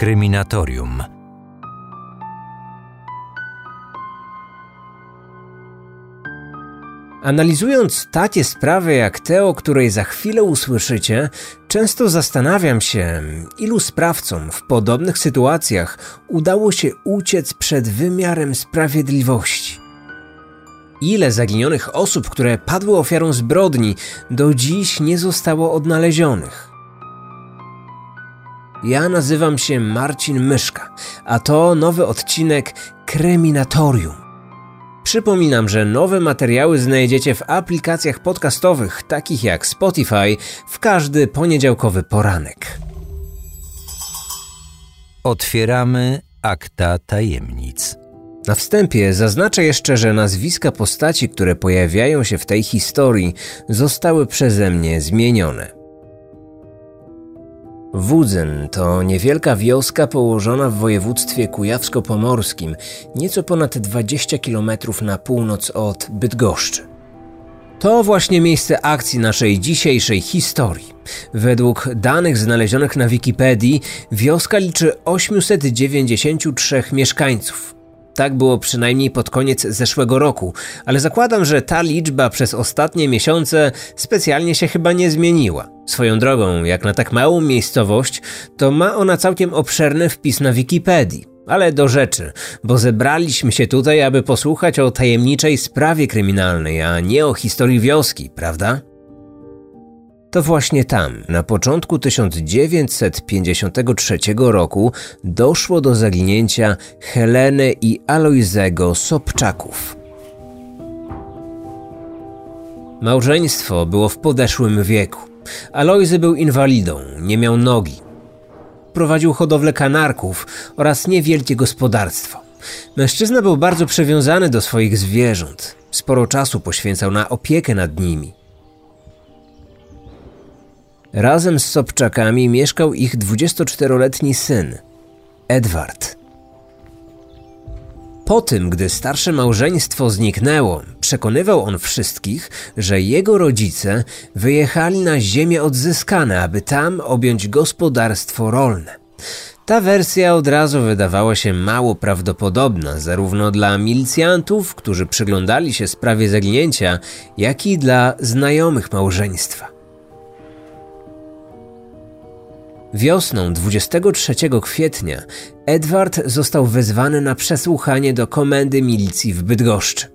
Kryminatorium. Analizując takie sprawy jak te, o której za chwilę usłyszycie, często zastanawiam się, ilu sprawcom w podobnych sytuacjach udało się uciec przed wymiarem sprawiedliwości. Ile zaginionych osób, które padły ofiarą zbrodni, do dziś nie zostało odnalezionych. Ja nazywam się Marcin Myszka, a to nowy odcinek Kryminatorium. Przypominam, że nowe materiały znajdziecie w aplikacjach podcastowych takich jak Spotify w każdy poniedziałkowy poranek. Otwieramy akta tajemnic. Na wstępie zaznaczę jeszcze, że nazwiska postaci, które pojawiają się w tej historii, zostały przeze mnie zmienione. Wudzen to niewielka wioska położona w województwie kujawsko-pomorskim, nieco ponad 20 km na północ od Bydgoszczy. To właśnie miejsce akcji naszej dzisiejszej historii. Według danych znalezionych na Wikipedii, wioska liczy 893 mieszkańców. Tak było przynajmniej pod koniec zeszłego roku, ale zakładam, że ta liczba przez ostatnie miesiące specjalnie się chyba nie zmieniła. Swoją drogą, jak na tak małą miejscowość, to ma ona całkiem obszerny wpis na Wikipedii. Ale do rzeczy, bo zebraliśmy się tutaj, aby posłuchać o tajemniczej sprawie kryminalnej, a nie o historii wioski, prawda? To właśnie tam, na początku 1953 roku, doszło do zaginięcia Heleny i Alojzego Sobczaków. Małżeństwo było w podeszłym wieku. Alojzy był inwalidą, nie miał nogi. Prowadził hodowlę kanarków oraz niewielkie gospodarstwo. Mężczyzna był bardzo przywiązany do swoich zwierząt. Sporo czasu poświęcał na opiekę nad nimi. Razem z Sobczakami mieszkał ich 24-letni syn, Edward. Po tym, gdy starsze małżeństwo zniknęło, przekonywał on wszystkich, że jego rodzice wyjechali na ziemię odzyskane, aby tam objąć gospodarstwo rolne. Ta wersja od razu wydawała się mało prawdopodobna, zarówno dla milicjantów, którzy przyglądali się sprawie zaginięcia, jak i dla znajomych małżeństwa. Wiosną 23 kwietnia Edward został wezwany na przesłuchanie do komendy milicji w Bydgoszczy.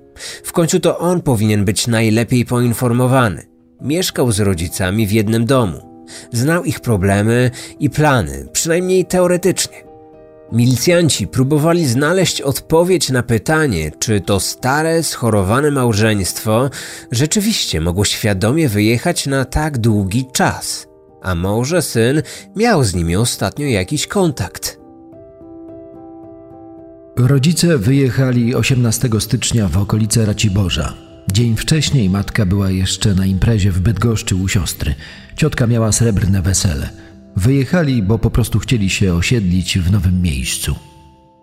W końcu to on powinien być najlepiej poinformowany. Mieszkał z rodzicami w jednym domu. Znał ich problemy i plany, przynajmniej teoretycznie. Milicjanci próbowali znaleźć odpowiedź na pytanie, czy to stare, schorowane małżeństwo rzeczywiście mogło świadomie wyjechać na tak długi czas – a może syn miał z nimi ostatnio jakiś kontakt. Rodzice wyjechali 18 stycznia w okolice Raciborza. Dzień wcześniej matka była jeszcze na imprezie w Bydgoszczy u siostry. Ciotka miała srebrne wesele. Wyjechali, bo po prostu chcieli się osiedlić w nowym miejscu.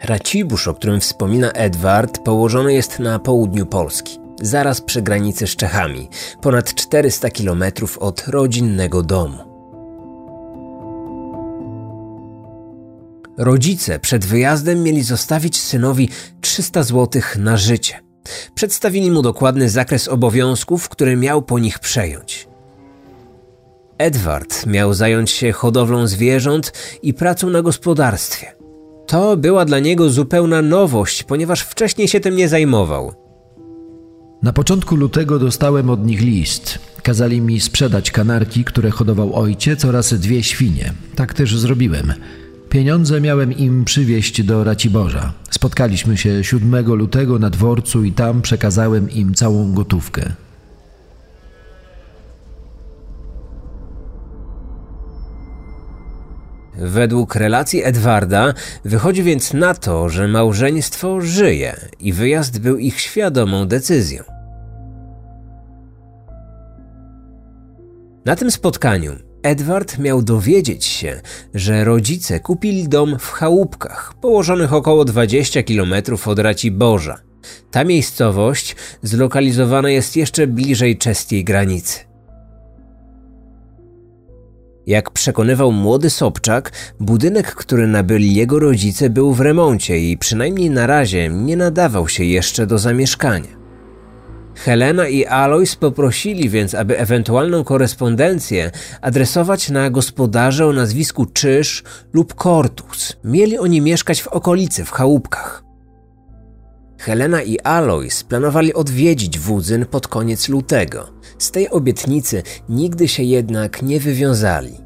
Racibórz, o którym wspomina Edward, położony jest na południu Polski, zaraz przy granicy z Czechami, ponad 400 kilometrów od rodzinnego domu. Rodzice przed wyjazdem mieli zostawić synowi 300 zł na życie. Przedstawili mu dokładny zakres obowiązków, które miał po nich przejąć. Edward miał zająć się hodowlą zwierząt i pracą na gospodarstwie. To była dla niego zupełna nowość, ponieważ wcześniej się tym nie zajmował. Na początku lutego dostałem od nich list. Kazali mi sprzedać kanarki, które hodował ojciec oraz dwie świnie. Tak też zrobiłem. Pieniądze miałem im przywieźć do Raciborza. Spotkaliśmy się 7 lutego na dworcu i tam przekazałem im całą gotówkę. Według relacji Edwarda wychodzi więc na to, że małżeństwo żyje i wyjazd był ich świadomą decyzją. Na tym spotkaniu Edward miał dowiedzieć się, że rodzice kupili dom w chałupkach, położonych około 20 km od Raciborza. Ta miejscowość zlokalizowana jest jeszcze bliżej czeskiej granicy. Jak przekonywał młody Sobczak, budynek, który nabyli jego rodzice, był w remoncie i przynajmniej na razie nie nadawał się jeszcze do zamieszkania. Helena i Alois poprosili więc, aby ewentualną korespondencję adresować na gospodarza o nazwisku Czyż lub Kortus. Mieli oni mieszkać w okolicy, w chałupkach. Helena i Alois planowali odwiedzić Wudzyn pod koniec lutego. Z tej obietnicy nigdy się jednak nie wywiązali.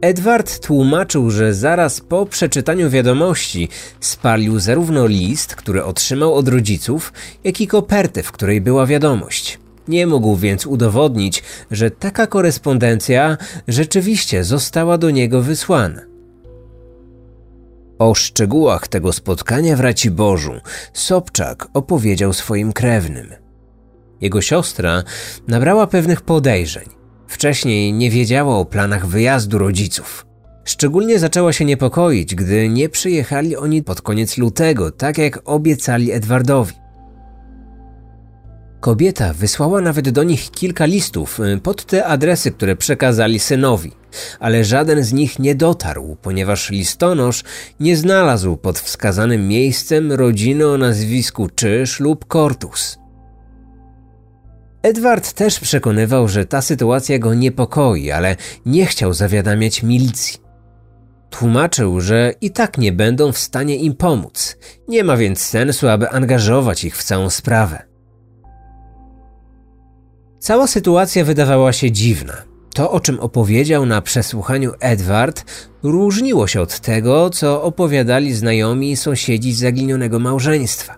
Edward tłumaczył, że zaraz po przeczytaniu wiadomości spalił zarówno list, który otrzymał od rodziców, jak i kopertę, w której była wiadomość. Nie mógł więc udowodnić, że taka korespondencja rzeczywiście została do niego wysłana. O szczegółach tego spotkania w Raciborzu Sobczak opowiedział swoim krewnym. Jego siostra nabrała pewnych podejrzeń. Wcześniej nie wiedziała o planach wyjazdu rodziców. Szczególnie zaczęła się niepokoić, gdy nie przyjechali oni pod koniec lutego, tak jak obiecali Edwardowi. Kobieta wysłała nawet do nich kilka listów y, pod te adresy, które przekazali synowi, ale żaden z nich nie dotarł, ponieważ listonosz nie znalazł pod wskazanym miejscem rodziny o nazwisku Czyż lub Kortus. Edward też przekonywał, że ta sytuacja go niepokoi, ale nie chciał zawiadamiać milicji. Tłumaczył, że i tak nie będą w stanie im pomóc, nie ma więc sensu, aby angażować ich w całą sprawę. Cała sytuacja wydawała się dziwna. To, o czym opowiedział na przesłuchaniu Edward, różniło się od tego, co opowiadali znajomi i sąsiedzi zaginionego małżeństwa.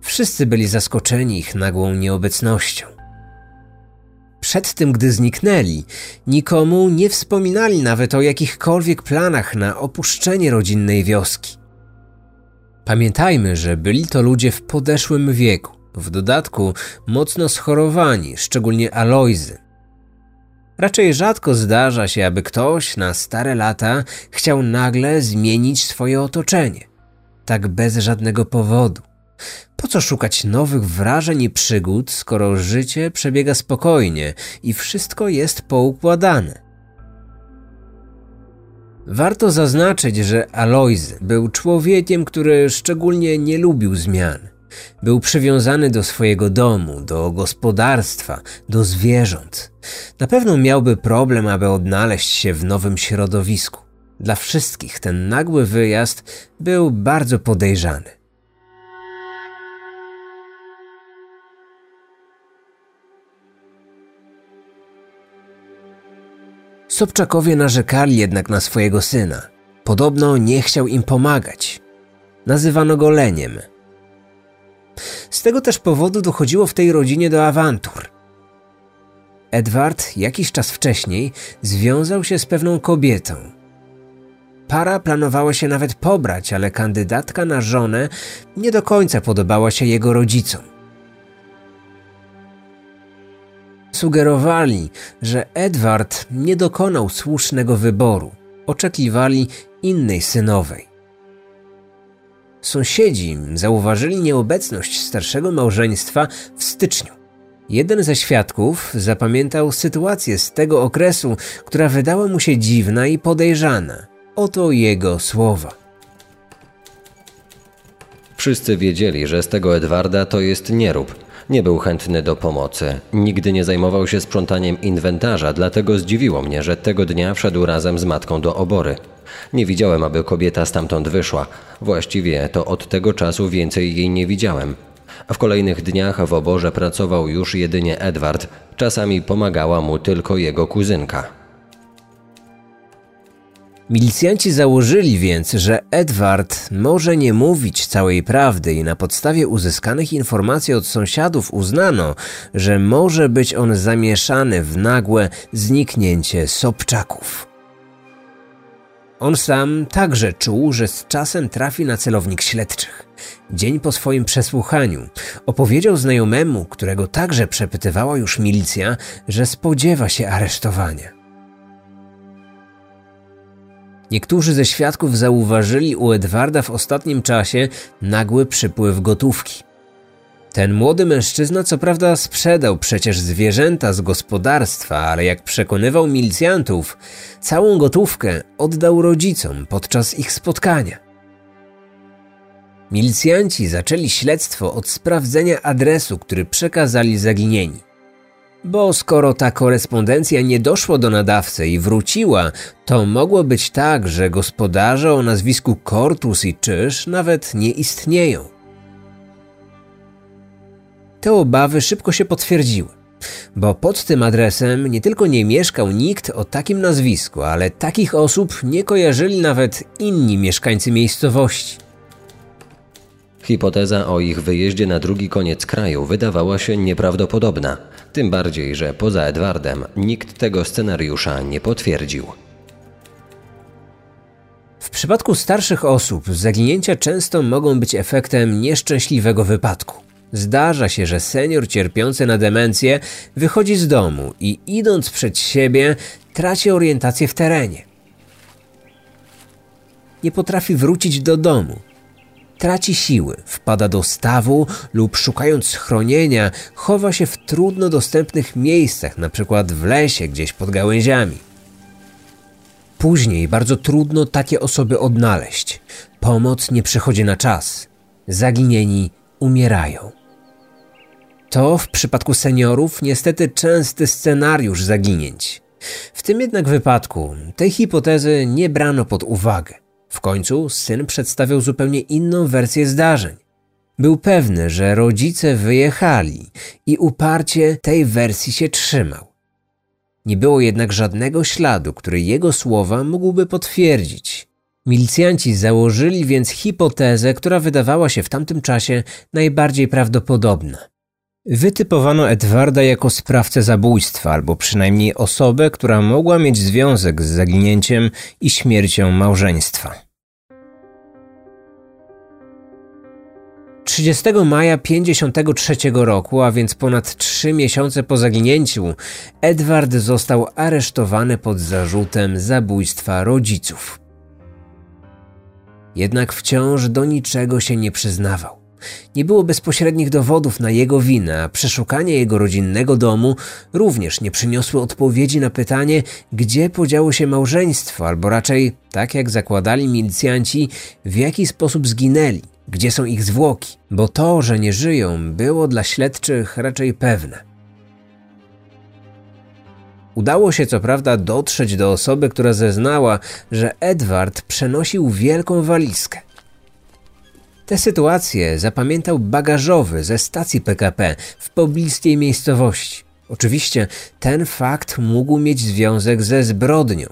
Wszyscy byli zaskoczeni ich nagłą nieobecnością. Przed tym, gdy zniknęli, nikomu nie wspominali nawet o jakichkolwiek planach na opuszczenie rodzinnej wioski. Pamiętajmy, że byli to ludzie w podeszłym wieku, w dodatku mocno schorowani, szczególnie Alojzy. Raczej rzadko zdarza się, aby ktoś na stare lata chciał nagle zmienić swoje otoczenie, tak bez żadnego powodu. Po co szukać nowych wrażeń i przygód, skoro życie przebiega spokojnie i wszystko jest poukładane? Warto zaznaczyć, że Alois był człowiekiem, który szczególnie nie lubił zmian. Był przywiązany do swojego domu, do gospodarstwa, do zwierząt. Na pewno miałby problem, aby odnaleźć się w nowym środowisku. Dla wszystkich ten nagły wyjazd był bardzo podejrzany. Sobczakowie narzekali jednak na swojego syna. Podobno nie chciał im pomagać. Nazywano go leniem. Z tego też powodu dochodziło w tej rodzinie do awantur. Edward jakiś czas wcześniej związał się z pewną kobietą. Para planowała się nawet pobrać, ale kandydatka na żonę nie do końca podobała się jego rodzicom. Sugerowali, że Edward nie dokonał słusznego wyboru. Oczekiwali innej synowej. Sąsiedzi zauważyli nieobecność starszego małżeństwa w styczniu. Jeden ze świadków zapamiętał sytuację z tego okresu, która wydała mu się dziwna i podejrzana. Oto jego słowa. Wszyscy wiedzieli, że z tego Edwarda to jest nierób. Nie był chętny do pomocy. Nigdy nie zajmował się sprzątaniem inwentarza, dlatego zdziwiło mnie, że tego dnia wszedł razem z matką do obory. Nie widziałem, aby kobieta stamtąd wyszła. Właściwie to od tego czasu więcej jej nie widziałem. W kolejnych dniach w oborze pracował już jedynie Edward. Czasami pomagała mu tylko jego kuzynka. Milicjanci założyli więc, że Edward może nie mówić całej prawdy i na podstawie uzyskanych informacji od sąsiadów uznano, że może być on zamieszany w nagłe zniknięcie Sobczaków. On sam także czuł, że z czasem trafi na celownik śledczych. Dzień po swoim przesłuchaniu opowiedział znajomemu, którego także przepytywała już milicja, że spodziewa się aresztowania. Niektórzy ze świadków zauważyli u Edwarda w ostatnim czasie nagły przypływ gotówki. Ten młody mężczyzna co prawda sprzedał przecież zwierzęta z gospodarstwa, ale jak przekonywał milicjantów, całą gotówkę oddał rodzicom podczas ich spotkania. Milicjanci zaczęli śledztwo od sprawdzenia adresu, który przekazali zaginieni. Bo skoro ta korespondencja nie doszła do nadawcy i wróciła, to mogło być tak, że gospodarze o nazwisku Kortus i Czyż nawet nie istnieją. Te obawy szybko się potwierdziły, bo pod tym adresem nie tylko nie mieszkał nikt o takim nazwisku, ale takich osób nie kojarzyli nawet inni mieszkańcy miejscowości. Hipoteza o ich wyjeździe na drugi koniec kraju wydawała się nieprawdopodobna, tym bardziej, że poza Edwardem nikt tego scenariusza nie potwierdził. W przypadku starszych osób zaginięcia często mogą być efektem nieszczęśliwego wypadku. Zdarza się, że senior cierpiący na demencję wychodzi z domu i idąc przed siebie traci orientację w terenie. Nie potrafi wrócić do domu. Traci siły, wpada do stawu lub szukając schronienia chowa się w trudno dostępnych miejscach, np. w lesie gdzieś pod gałęziami. Później bardzo trudno takie osoby odnaleźć. Pomoc nie przychodzi na czas. Zaginieni umierają. To w przypadku seniorów niestety częsty scenariusz zaginięć. W tym jednak wypadku tej hipotezy nie brano pod uwagę. W końcu syn przedstawiał zupełnie inną wersję zdarzeń. Był pewny, że rodzice wyjechali i uparcie tej wersji się trzymał. Nie było jednak żadnego śladu, który jego słowa mógłby potwierdzić. Milicjanci założyli więc hipotezę, która wydawała się w tamtym czasie najbardziej prawdopodobna. Wytypowano Edwarda jako sprawcę zabójstwa, albo przynajmniej osobę, która mogła mieć związek z zaginięciem i śmiercią małżeństwa. 30 maja 1953 roku, a więc ponad trzy miesiące po zaginięciu, Edward został aresztowany pod zarzutem zabójstwa rodziców. Jednak wciąż do niczego się nie przyznawał. Nie było bezpośrednich dowodów na jego winę, a przeszukanie jego rodzinnego domu również nie przyniosło odpowiedzi na pytanie, gdzie podziało się małżeństwo, albo raczej, tak jak zakładali milicjanci, w jaki sposób zginęli, gdzie są ich zwłoki, bo to, że nie żyją, było dla śledczych raczej pewne. Udało się co prawda dotrzeć do osoby, która zeznała, że Edward przenosił wielką walizkę. Tę sytuację zapamiętał bagażowy ze stacji PKP w pobliskiej miejscowości. Oczywiście ten fakt mógł mieć związek ze zbrodnią.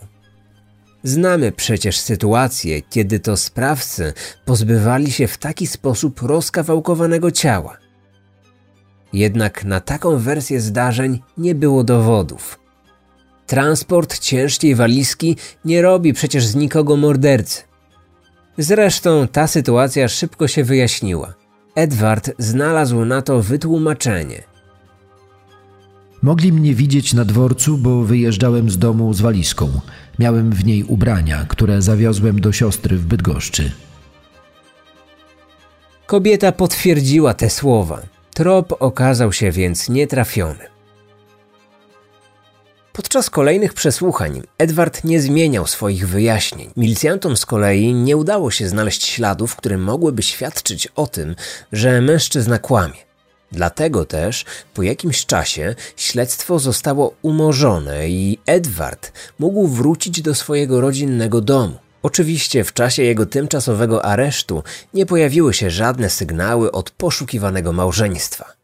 Znamy przecież sytuację, kiedy to sprawcy pozbywali się w taki sposób rozkawałkowanego ciała. Jednak na taką wersję zdarzeń nie było dowodów. Transport ciężkiej walizki nie robi przecież z nikogo mordercy. Zresztą ta sytuacja szybko się wyjaśniła. Edward znalazł na to wytłumaczenie. Mogli mnie widzieć na dworcu, bo wyjeżdżałem z domu z walizką. Miałem w niej ubrania, które zawiozłem do siostry w Bydgoszczy. Kobieta potwierdziła te słowa. Trop okazał się więc nietrafiony. Podczas kolejnych przesłuchań Edward nie zmieniał swoich wyjaśnień. Milicjantom z kolei nie udało się znaleźć śladów, które mogłyby świadczyć o tym, że mężczyzna kłamie. Dlatego też po jakimś czasie śledztwo zostało umorzone i Edward mógł wrócić do swojego rodzinnego domu. Oczywiście w czasie jego tymczasowego aresztu nie pojawiły się żadne sygnały od poszukiwanego małżeństwa.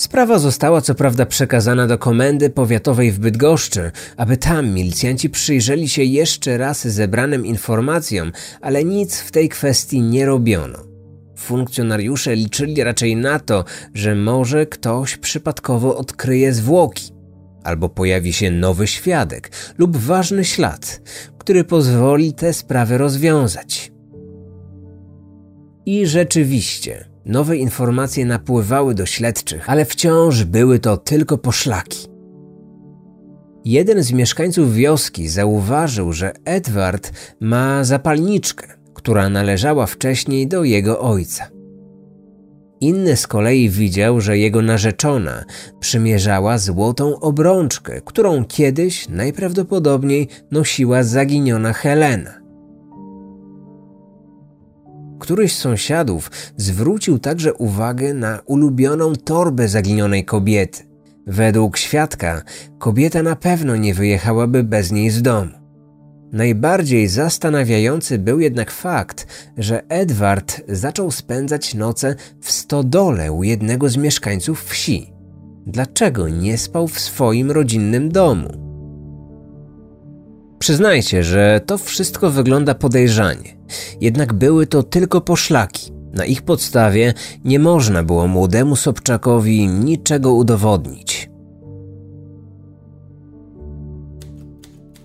Sprawa została co prawda przekazana do komendy powiatowej w Bydgoszczy, aby tam milicjanci przyjrzeli się jeszcze raz zebranym informacjom, ale nic w tej kwestii nie robiono. Funkcjonariusze liczyli raczej na to, że może ktoś przypadkowo odkryje zwłoki, albo pojawi się nowy świadek lub ważny ślad, który pozwoli tę sprawę rozwiązać. I rzeczywiście, Nowe informacje napływały do śledczych, ale wciąż były to tylko poszlaki. Jeden z mieszkańców wioski zauważył, że Edward ma zapalniczkę, która należała wcześniej do jego ojca. Inny z kolei widział, że jego narzeczona przymierzała złotą obrączkę, którą kiedyś najprawdopodobniej nosiła zaginiona Helena. Któryś z sąsiadów zwrócił także uwagę na ulubioną torbę zaginionej kobiety. Według świadka, kobieta na pewno nie wyjechałaby bez niej z domu. Najbardziej zastanawiający był jednak fakt, że Edward zaczął spędzać noce w stodole u jednego z mieszkańców wsi. Dlaczego nie spał w swoim rodzinnym domu? Przyznajcie, że to wszystko wygląda podejrzanie, jednak były to tylko poszlaki. Na ich podstawie nie można było młodemu Sobczakowi niczego udowodnić.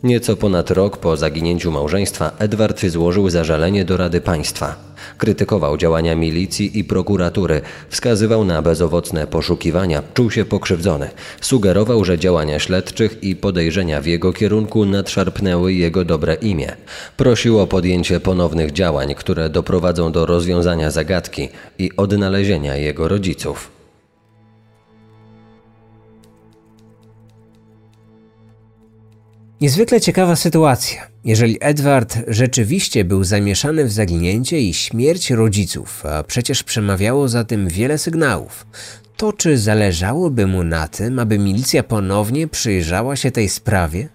Nieco ponad rok po zaginięciu małżeństwa Edward złożył zażalenie do Rady Państwa. Krytykował działania milicji i prokuratury, wskazywał na bezowocne poszukiwania, czuł się pokrzywdzony. Sugerował, że działania śledczych i podejrzenia w jego kierunku nadszarpnęły jego dobre imię. Prosił o podjęcie ponownych działań, które doprowadzą do rozwiązania zagadki i odnalezienia jego rodziców. Niezwykle ciekawa sytuacja. Jeżeli Edward rzeczywiście był zamieszany w zaginięcie i śmierć rodziców, a przecież przemawiało za tym wiele sygnałów, to czy zależałoby mu na tym, aby milicja ponownie przyjrzała się tej sprawie?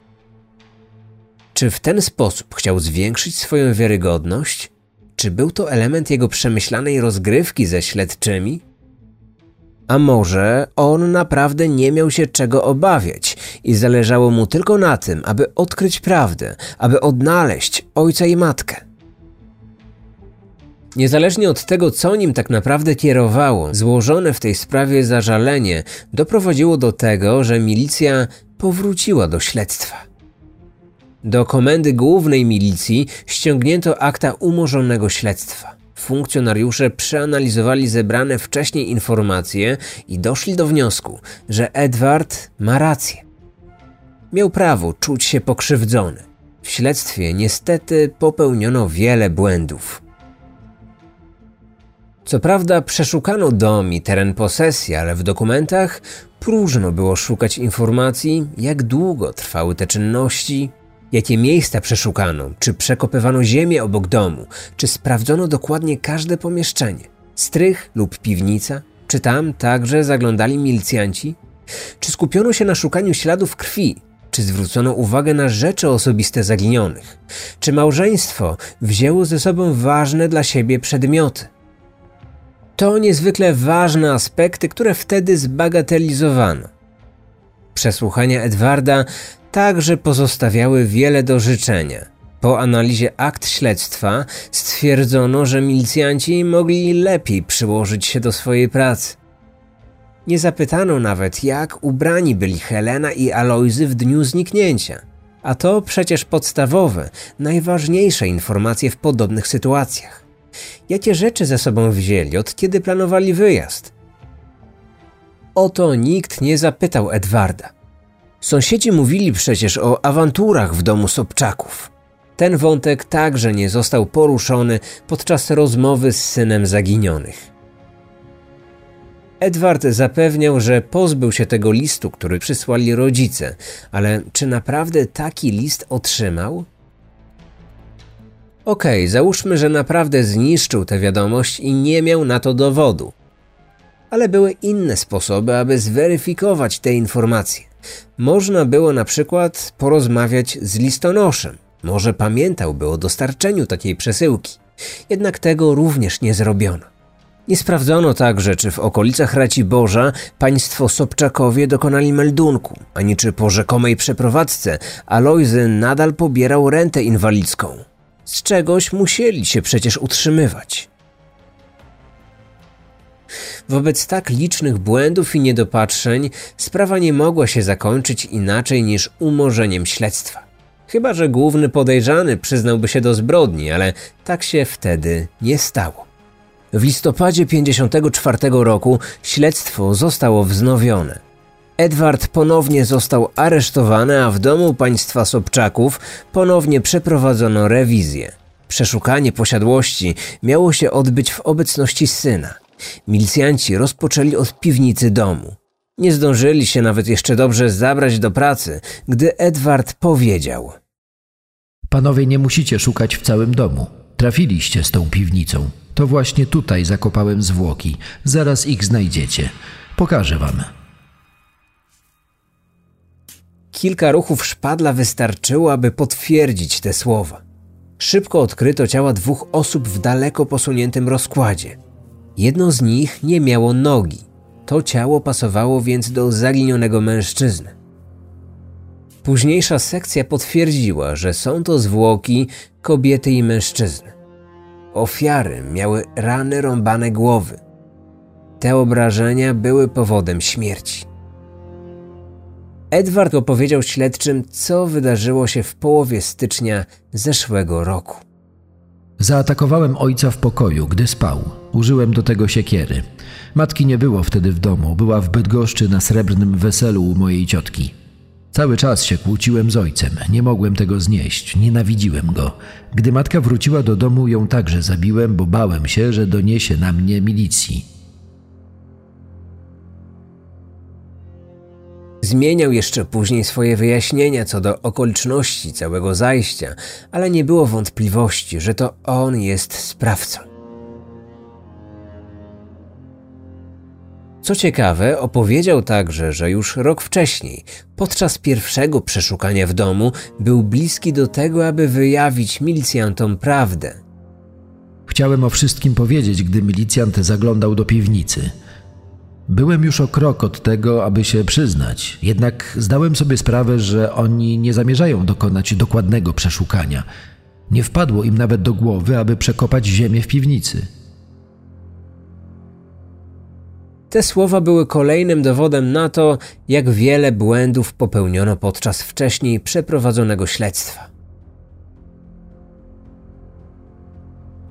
Czy w ten sposób chciał zwiększyć swoją wiarygodność? Czy był to element jego przemyślanej rozgrywki ze śledczymi? A może on naprawdę nie miał się czego obawiać i zależało mu tylko na tym, aby odkryć prawdę, aby odnaleźć ojca i matkę. Niezależnie od tego, co nim tak naprawdę kierowało, złożone w tej sprawie zażalenie doprowadziło do tego, że milicja powróciła do śledztwa. Do komendy głównej milicji ściągnięto akta umorzonego śledztwa. Funkcjonariusze przeanalizowali zebrane wcześniej informacje i doszli do wniosku, że Edward ma rację. Miał prawo czuć się pokrzywdzony. W śledztwie niestety popełniono wiele błędów. Co prawda przeszukano dom i teren posesji, ale w dokumentach próżno było szukać informacji, jak długo trwały te czynności, Jakie miejsca przeszukano? Czy przekopywano ziemię obok domu? Czy sprawdzono dokładnie każde pomieszczenie? Strych lub piwnica? Czy tam także zaglądali milicjanci? Czy skupiono się na szukaniu śladów krwi? Czy zwrócono uwagę na rzeczy osobiste zaginionych? Czy małżeństwo wzięło ze sobą ważne dla siebie przedmioty? To niezwykle ważne aspekty, które wtedy zbagatelizowano. Przesłuchania Edwarda także pozostawiały wiele do życzenia. Po analizie akt śledztwa stwierdzono, że milicjanci mogli lepiej przyłożyć się do swojej pracy. Nie zapytano nawet, jak ubrani byli Helena i Alojzy w dniu zniknięcia. A to przecież podstawowe, najważniejsze informacje w podobnych sytuacjach. Jakie rzeczy ze sobą wzięli, od kiedy planowali wyjazd? O to nikt nie zapytał Edwarda. Sąsiedzi mówili przecież o awanturach w domu Sobczaków. Ten wątek także nie został poruszony podczas rozmowy z synem zaginionych. Edward zapewniał, że pozbył się tego listu, który przysłali rodzice, ale czy naprawdę taki list otrzymał? Okej, okay, załóżmy, że naprawdę zniszczył tę wiadomość i nie miał na to dowodu. Ale były inne sposoby, aby zweryfikować te informacje. Można było na przykład porozmawiać z listonoszem. Może pamiętałby o dostarczeniu takiej przesyłki. Jednak tego również nie zrobiono. Nie sprawdzono także, czy w okolicach Boża państwo Sobczakowie dokonali meldunku, ani czy po rzekomej przeprowadzce Alojzy nadal pobierał rentę inwalidzką. Z czegoś musieli się przecież utrzymywać. Wobec tak licznych błędów i niedopatrzeń sprawa nie mogła się zakończyć inaczej niż umorzeniem śledztwa. Chyba, że główny podejrzany przyznałby się do zbrodni, ale tak się wtedy nie stało. W listopadzie 54 roku śledztwo zostało wznowione. Edward ponownie został aresztowany, a w domu państwa Sobczaków ponownie przeprowadzono rewizję. Przeszukanie posiadłości miało się odbyć w obecności syna. Milicjanci rozpoczęli od piwnicy domu. Nie zdążyli się nawet jeszcze dobrze zabrać do pracy, gdy Edward powiedział: Panowie, nie musicie szukać w całym domu. Trafiliście z tą piwnicą. To właśnie tutaj zakopałem zwłoki. Zaraz ich znajdziecie. Pokażę wam. Kilka ruchów szpadla wystarczyło, aby potwierdzić te słowa. Szybko odkryto ciała dwóch osób w daleko posuniętym rozkładzie. Jedno z nich nie miało nogi. To ciało pasowało więc do zaginionego mężczyzny. Późniejsza sekcja potwierdziła, że są to zwłoki kobiety i mężczyzny. Ofiary miały rany rąbane głowy. Te obrażenia były powodem śmierci. Edward opowiedział śledczym, co wydarzyło się w połowie stycznia zeszłego roku. Zaatakowałem ojca w pokoju, gdy spał. Użyłem do tego siekiery. Matki nie było wtedy w domu, była w Bydgoszczy na srebrnym weselu u mojej ciotki. Cały czas się kłóciłem z ojcem, nie mogłem tego znieść, nienawidziłem go. Gdy matka wróciła do domu, ją także zabiłem, bo bałem się, że doniesie na mnie milicji. Zmieniał jeszcze później swoje wyjaśnienia co do okoliczności całego zajścia, ale nie było wątpliwości, że to on jest sprawcą. Co ciekawe, opowiedział także, że już rok wcześniej, podczas pierwszego przeszukania w domu, był bliski do tego, aby wyjawić milicjantom prawdę. Chciałem o wszystkim powiedzieć, gdy milicjant zaglądał do piwnicy. Byłem już o krok od tego, aby się przyznać, jednak zdałem sobie sprawę, że oni nie zamierzają dokonać dokładnego przeszukania. Nie wpadło im nawet do głowy, aby przekopać ziemię w piwnicy. Te słowa były kolejnym dowodem na to, jak wiele błędów popełniono podczas wcześniej przeprowadzonego śledztwa.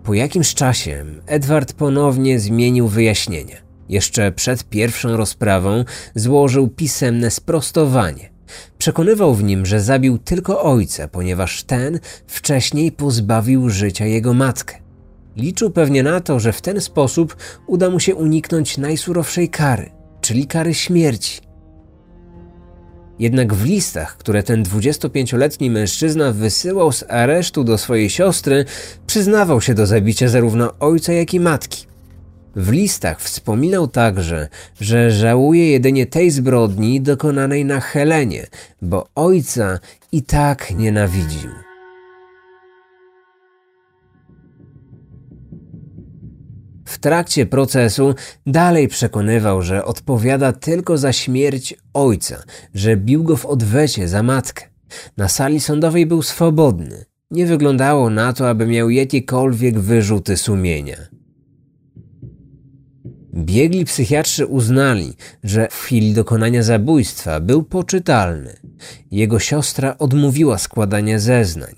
Po jakimś czasie Edward ponownie zmienił wyjaśnienia. Jeszcze przed pierwszą rozprawą złożył pisemne sprostowanie. Przekonywał w nim, że zabił tylko ojca, ponieważ ten wcześniej pozbawił życia jego matkę. Liczył pewnie na to, że w ten sposób uda mu się uniknąć najsurowszej kary, czyli kary śmierci. Jednak w listach, które ten 25-letni mężczyzna wysyłał z aresztu do swojej siostry, przyznawał się do zabicia zarówno ojca, jak i matki. W listach wspominał także, że żałuje jedynie tej zbrodni dokonanej na Helenie, bo ojca i tak nienawidził. W trakcie procesu dalej przekonywał, że odpowiada tylko za śmierć ojca, że bił go w odwecie za matkę. Na sali sądowej był swobodny. Nie wyglądało na to, aby miał jakiekolwiek wyrzuty sumienia. Biegli psychiatrzy uznali, że w chwili dokonania zabójstwa był poczytalny. Jego siostra odmówiła składania zeznań.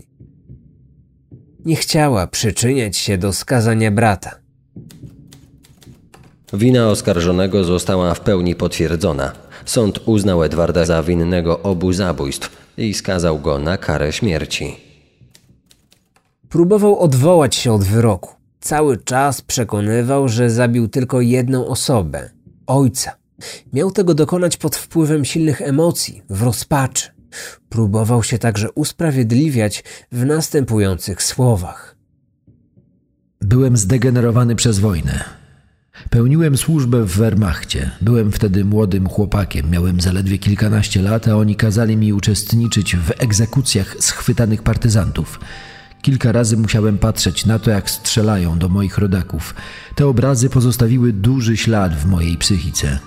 Nie chciała przyczyniać się do skazania brata. Wina oskarżonego została w pełni potwierdzona. Sąd uznał Edwarda za winnego obu zabójstw i skazał go na karę śmierci. Próbował odwołać się od wyroku. Cały czas przekonywał, że zabił tylko jedną osobę ojca. Miał tego dokonać pod wpływem silnych emocji, w rozpaczy. Próbował się także usprawiedliwiać w następujących słowach. Byłem zdegenerowany przez wojnę. Pełniłem służbę w Wehrmachcie. Byłem wtedy młodym chłopakiem, miałem zaledwie kilkanaście lat, a oni kazali mi uczestniczyć w egzekucjach schwytanych partyzantów. Kilka razy musiałem patrzeć na to, jak strzelają do moich rodaków. Te obrazy pozostawiły duży ślad w mojej psychice.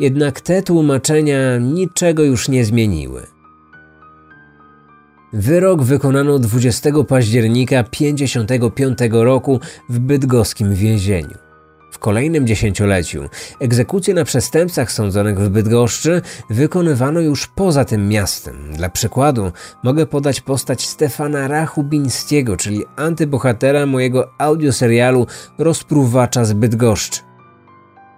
Jednak te tłumaczenia niczego już nie zmieniły. Wyrok wykonano 20 października 1955 roku w bydgoskim więzieniu. W kolejnym dziesięcioleciu egzekucje na przestępcach sądzonych w Bydgoszczy wykonywano już poza tym miastem. Dla przykładu mogę podać postać Stefana Rachubińskiego, czyli antybohatera mojego audioserialu Rozpruwacza z Bydgoszczy.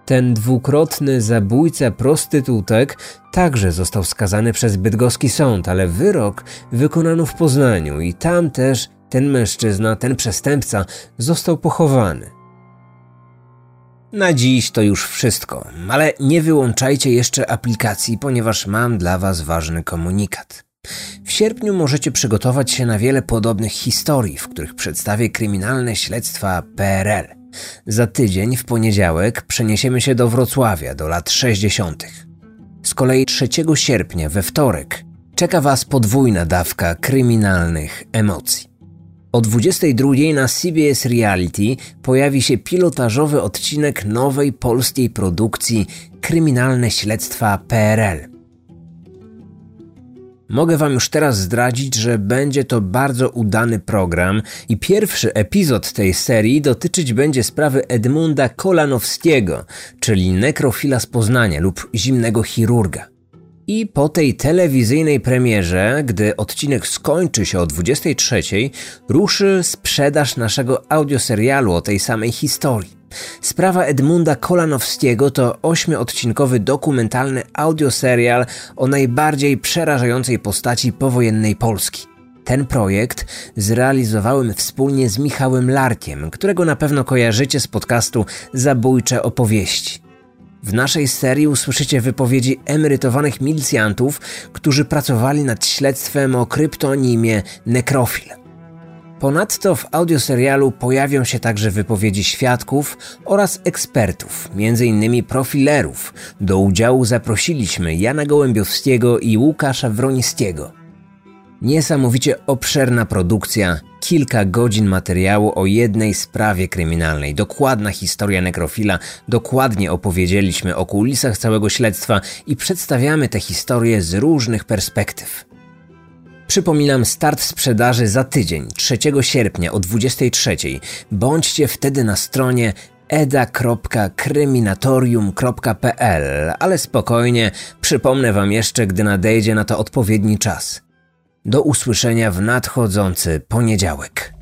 Ten dwukrotny zabójca prostytutek także został skazany przez bydgoski sąd, ale wyrok wykonano w Poznaniu i tam też ten mężczyzna, ten przestępca został pochowany. Na dziś to już wszystko, ale nie wyłączajcie jeszcze aplikacji, ponieważ mam dla Was ważny komunikat. W sierpniu możecie przygotować się na wiele podobnych historii, w których przedstawię kryminalne śledztwa PRL. Za tydzień, w poniedziałek, przeniesiemy się do Wrocławia, do lat 60. Z kolei 3 sierpnia, we wtorek, czeka Was podwójna dawka kryminalnych emocji. O 22 na CBS Reality pojawi się pilotażowy odcinek nowej polskiej produkcji Kryminalne Śledztwa PRL. Mogę Wam już teraz zdradzić, że będzie to bardzo udany program i pierwszy epizod tej serii dotyczyć będzie sprawy Edmunda Kolanowskiego, czyli nekrofila z Poznania lub zimnego chirurga. I po tej telewizyjnej premierze, gdy odcinek skończy się o 23, ruszy sprzedaż naszego audioserialu o tej samej historii. Sprawa Edmunda Kolanowskiego to ośmiodcinkowy dokumentalny audioserial o najbardziej przerażającej postaci powojennej Polski. Ten projekt zrealizowałem wspólnie z Michałem Larkiem, którego na pewno kojarzycie z podcastu Zabójcze opowieści. W naszej serii usłyszycie wypowiedzi emerytowanych milicjantów, którzy pracowali nad śledztwem o kryptonimie Nekrofil. Ponadto w audioserialu pojawią się także wypowiedzi świadków oraz ekspertów, m.in. profilerów. Do udziału zaprosiliśmy Jana Gołębiowskiego i Łukasza Wroniskiego. Niesamowicie obszerna produkcja, kilka godzin materiału o jednej sprawie kryminalnej, dokładna historia nekrofila, dokładnie opowiedzieliśmy o kulisach całego śledztwa i przedstawiamy te historie z różnych perspektyw. Przypominam start sprzedaży za tydzień, 3 sierpnia o 23. Bądźcie wtedy na stronie eda.kryminatorium.pl, ale spokojnie, przypomnę Wam jeszcze, gdy nadejdzie na to odpowiedni czas. Do usłyszenia w nadchodzący poniedziałek.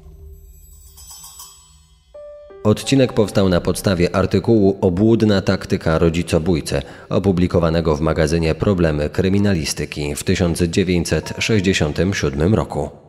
Odcinek powstał na podstawie artykułu Obłudna taktyka rodzicobójcy, opublikowanego w magazynie Problemy kryminalistyki w 1967 roku.